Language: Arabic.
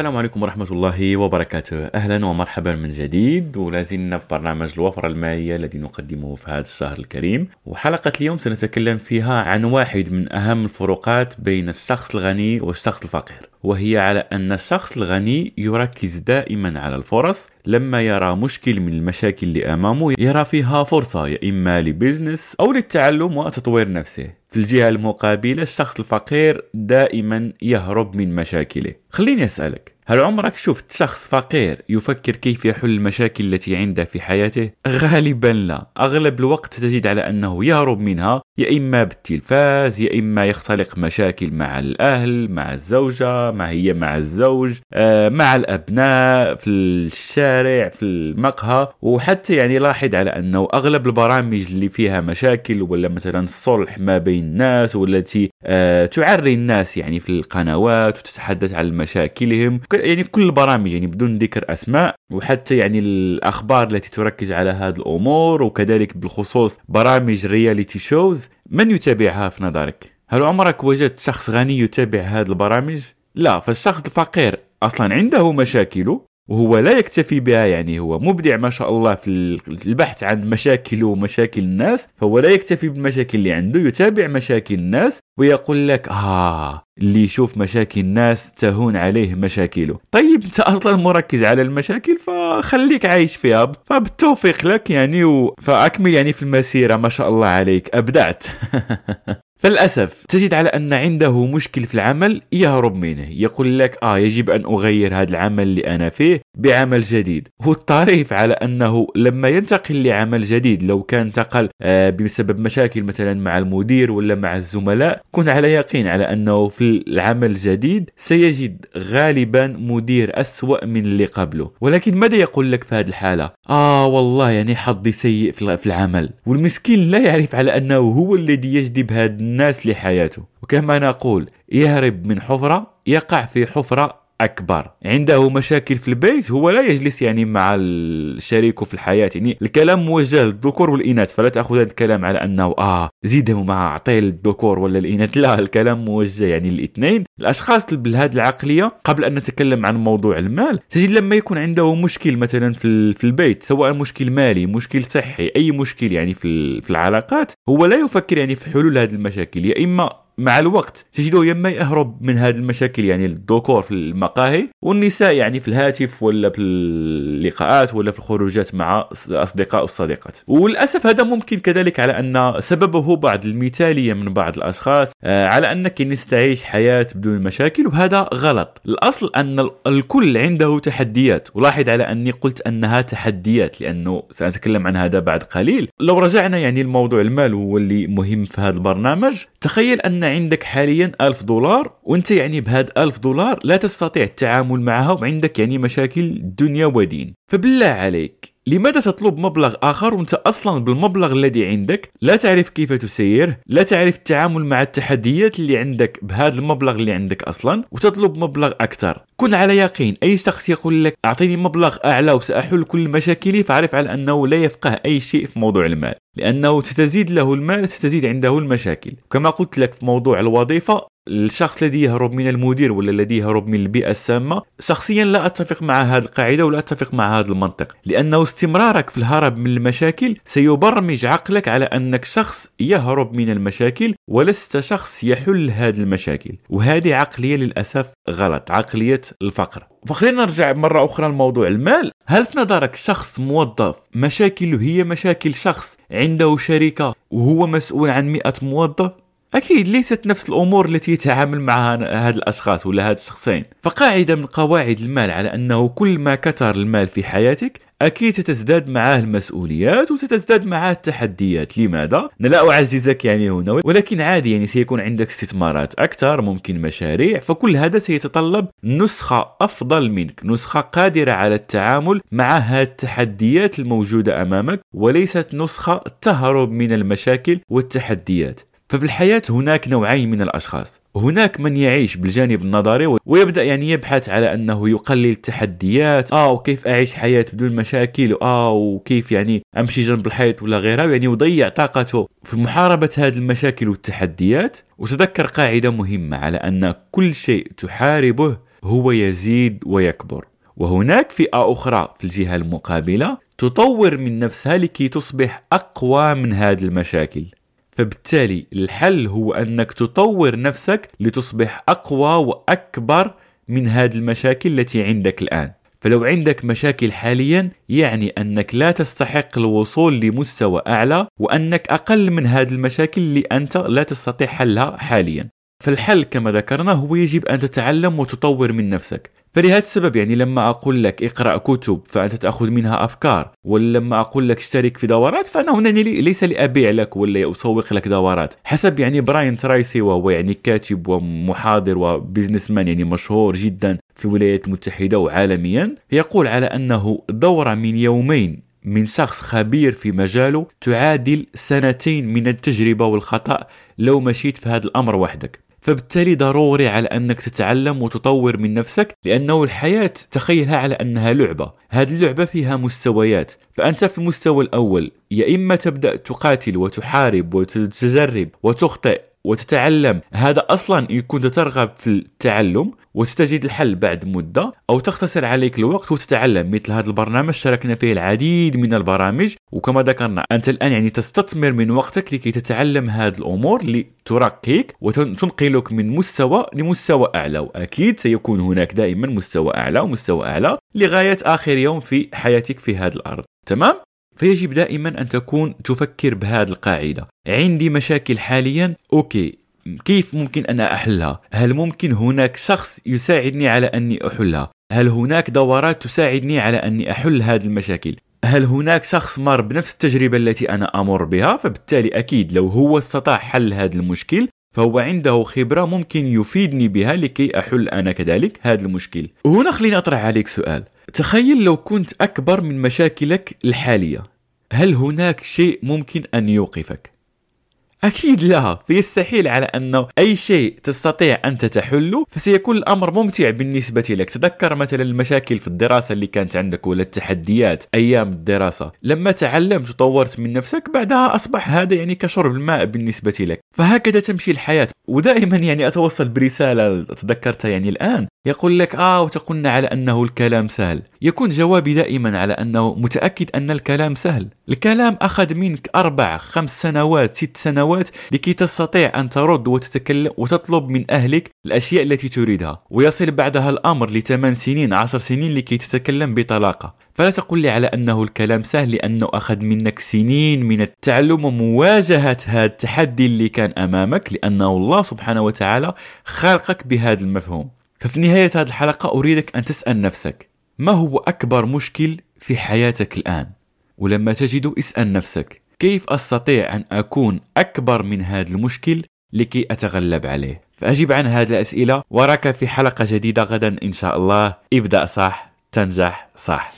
السلام عليكم ورحمة الله وبركاته. أهلا ومرحبا من جديد. ولازلنا في برنامج الوفرة المالية الذي نقدمه في هذا الشهر الكريم. وحلقة اليوم سنتكلم فيها عن واحد من أهم الفروقات بين الشخص الغني والشخص الفقير. وهي على أن الشخص الغني يركز دائما على الفرص لما يرى مشكل من المشاكل اللي أمامه يرى فيها فرصة يا إما لبزنس أو للتعلم وتطوير نفسه. في الجهة المقابلة الشخص الفقير دائما يهرب من مشاكله. خليني أسألك هل عمرك شفت شخص فقير يفكر كيف يحل المشاكل التي عنده في حياته؟ غالبا لا أغلب الوقت تجد على أنه يهرب منها يا إما بالتلفاز يا إما يختلق مشاكل مع الأهل مع الزوجة مع هي مع الزوج آه، مع الأبناء في الشارع في المقهى وحتى يعني لاحظ على أنه أغلب البرامج اللي فيها مشاكل ولا مثلا الصلح ما بين الناس والتي آه، تعري الناس يعني في القنوات وتتحدث عن مشاكلهم يعني كل البرامج يعني بدون ذكر أسماء وحتى يعني الأخبار التي تركز على هذه الأمور وكذلك بالخصوص برامج رياليتي شوز من يتابعها في نظرك؟ هل عمرك وجدت شخص غني يتابع هذه البرامج؟ لا فالشخص الفقير أصلا عنده مشاكله وهو لا يكتفي بها يعني هو مبدع ما شاء الله في البحث عن مشاكله ومشاكل الناس فهو لا يكتفي بالمشاكل اللي عنده يتابع مشاكل الناس ويقول لك آه اللي يشوف مشاكل الناس تهون عليه مشاكله. طيب أنت أصلا مركز على المشاكل فخليك عايش فيها فبالتوفيق لك يعني و... فأكمل يعني في المسيرة ما شاء الله عليك أبدعت. فللأسف تجد على أن عنده مشكل في العمل يهرب منه. يقول لك آه يجب أن أغير هذا العمل اللي أنا فيه بعمل جديد. والطريف على أنه لما ينتقل لعمل جديد لو كان انتقل آه بسبب مشاكل مثلا مع المدير ولا مع الزملاء كن على يقين على أنه في العمل الجديد سيجد غالبا مدير أسوأ من اللي قبله. ولكن ماذا يقول لك في هذه الحالة؟ آه والله يعني حظي سيء في العمل. والمسكين لا يعرف على أنه هو الذي يجذب هذا الناس لحياته. وكما نقول يهرب من حفرة يقع في حفرة أكبر. عنده مشاكل في البيت هو لا يجلس يعني مع شريكه في الحياة. يعني الكلام موجه للذكور والإناث فلا تأخذ هذا الكلام على أنه آه زيده مع اعطيه للذكور ولا الإناث. لا الكلام موجه يعني للاثنين. الأشخاص بهذه العقلية قبل أن نتكلم عن موضوع المال تجد لما يكون عنده مشكل مثلا في في البيت سواء مشكل مالي مشكل صحي أي مشكل يعني في في العلاقات هو لا يفكر يعني في حلول هذه المشاكل. يا إما مع الوقت تجده يما يهرب من هذه المشاكل يعني الذكور في المقاهي والنساء يعني في الهاتف ولا في اللقاءات ولا في الخروجات مع الاصدقاء والصديقات وللأسف هذا ممكن كذلك على أن سببه بعض المثاليه من بعض الأشخاص آه، على أنك يعني تعيش حياة بدون مشاكل وهذا غلط. الأصل أن الكل عنده تحديات. ولاحظ على أني قلت أنها تحديات لأنه سنتكلم عن هذا بعد قليل. لو رجعنا يعني الموضوع المال هو اللي مهم في هذا البرنامج تخيل أن عندك حاليا ألف دولار وأنت يعني بهاد ألف دولار لا تستطيع التعامل معها وعندك يعني مشاكل دنيا ودين. فبالله عليك. لماذا تطلب مبلغ آخر وأنت أصلا بالمبلغ الذي عندك؟ لا تعرف كيف تسير لا تعرف التعامل مع التحديات اللي عندك بهذا المبلغ اللي عندك أصلا وتطلب مبلغ أكثر. كن على يقين أي شخص يقول لك أعطيني مبلغ أعلى وسأحل كل مشاكلي فاعرف على أنه لا يفقه أي شيء في موضوع المال. لأنه ستزيد له المال ستزيد عنده المشاكل. كما قلت لك في موضوع الوظيفة الشخص الذي يهرب من المدير ولا الذي يهرب من البيئة السامة شخصيا لا أتفق مع هذه القاعدة ولا أتفق مع هذا المنطق لأنه استمرارك في الهرب من المشاكل سيبرمج عقلك على أنك شخص يهرب من المشاكل ولست شخص يحل هذه المشاكل وهذه عقلية للأسف غلط عقلية الفقر. فخلينا نرجع مرة أخرى لموضوع المال. هل في نظرك شخص موظف مشاكله هي مشاكل شخص عنده شركة وهو مسؤول عن مئة موظف؟ أكيد ليست نفس الأمور التي يتعامل معها هاد الأشخاص ولا هاد الشخصين. فقاعدة من قواعد المال على أنه كل ما كثر المال في حياتك أكيد ستزداد معاه المسؤوليات وستزداد معاه التحديات. لماذا؟ لا أعززك يعني هنا ولكن عادي يعني سيكون عندك استثمارات أكثر ممكن مشاريع فكل هذا سيتطلب نسخة أفضل منك نسخة قادرة على التعامل مع هذه التحديات الموجودة أمامك وليست نسخة تهرب من المشاكل والتحديات. ففي الحياة هناك نوعين من الأشخاص. هناك من يعيش بالجانب النظري ويبدأ يعني يبحث على أنه يقلل التحديات. آه وكيف أعيش حياة بدون مشاكل؟ آه وكيف يعني أمشي جنب الحيط ولا غيرها يعني يضيع طاقته في محاربة هذه المشاكل والتحديات. وتذكر قاعدة مهمة على أن كل شيء تحاربه هو يزيد ويكبر. وهناك فئة أخرى في الجهة المقابلة تطور من نفسها لكي تصبح أقوى من هذه المشاكل. فبالتالي الحل هو أنك تطور نفسك لتصبح أقوى وأكبر من هذه المشاكل التي عندك الآن. فلو عندك مشاكل حاليا يعني أنك لا تستحق الوصول لمستوى أعلى وأنك أقل من هذه المشاكل اللي أنت لا تستطيع حلها حاليا. فالحل كما ذكرنا هو يجب أن تتعلم وتطور من نفسك. فلهذا السبب يعني لما أقول لك اقرأ كتب فأنت تأخذ منها أفكار ولا لما أقول لك اشترك في دورات فانا هنا ليس لأبيع لك ولا أسوق لك دورات. حسب يعني براين ترايسي وهو يعني كاتب ومحاضر و businessman يعني مشهور جدا في الولايات المتحدة وعالميا يقول على أنه دورة من يومين من شخص خبير في مجاله تعادل سنتين من التجربة والخطأ. لو مشيت في هذا الأمر وحدك فبالتالي ضروري على أنك تتعلم وتطور من نفسك لأنه الحياة تخيلها على أنها لعبة. هذه اللعبة فيها مستويات. فأنت في المستوى الأول يا إما تبدأ تقاتل وتحارب وتجرب وتخطئ وتتعلم. هذا ان كنت ترغب في التعلم وستجد الحل بعد مدة أو تختصر عليك الوقت وتتعلم. مثل هذا البرنامج شاركنا فيه العديد من البرامج وكما ذكرنا أنت الآن يعني تستثمر من وقتك لكي تتعلم هذه الأمور لترقيك وتنقلك من مستوى لمستوى أعلى. وأكيد سيكون هناك دائما مستوى أعلى ومستوى أعلى لغاية آخر يوم في حياتك في هذه الأرض. تمام؟ فيجب دائما أن تكون تفكر بهذه القاعدة عندي مشاكل حاليا أوكي كيف ممكن أنا أحلها؟ هل ممكن هناك شخص يساعدني على أني أحلها؟ هل هناك دورات تساعدني على أني أحل هذه المشاكل؟ هل هناك شخص مر بنفس التجربة التي أنا أمر بها؟ فبالتالي أكيد لو هو استطاع حل هذا المشكل فهو عنده خبرة ممكن يفيدني بها لكي أحل أنا كذلك هذا المشكل وهنا خليني أطرح عليك سؤال تخيل لو كنت أكبر من مشاكلك الحالية. هل هناك شيء ممكن أن يوقفك؟ أكيد لا. فيستحيل على أنه أي شيء تستطيع أنت تحله فسيكون الأمر ممتع بالنسبة لك. تذكر مثلا المشاكل في الدراسة اللي كانت عندك ولا التحديات أيام الدراسة. لما تعلمت وطورت من نفسك بعدها أصبح هذا يعني كشرب الماء بالنسبة لك. فهكذا تمشي الحياة. ودائما يعني أتوصل برسالة تذكرتها يعني الآن. يقول لك آه وتقولنا على أنه الكلام سهل. يكون جوابي دائما على أنه متأكد أن الكلام سهل. الكلام أخذ منك أربع خمس سنوات ست سنوات لكي تستطيع أن ترد وتتكلم وتطلب من أهلك الأشياء التي تريدها ويصل بعدها الأمر لثمان سنين عشر سنين لكي تتكلم بطلاقة. فلا تقل لي على أنه الكلام سهل لأنه أخذ منك سنين من التعلم ومواجهة هذا التحدي اللي كان أمامك لأنه الله سبحانه وتعالى خلقك بهذا المفهوم. ففي نهاية هذه الحلقة أريدك أن تسأل نفسك ما هو أكبر مشكل في حياتك الآن؟ ولما تجد اسأل نفسك كيف أستطيع أن أكون أكبر من هذا المشكل لكي أتغلب عليه؟ فأجب عن هذه الأسئلة وراك في حلقة جديدة غدا إن شاء الله. ابدأ صح تنجح صح.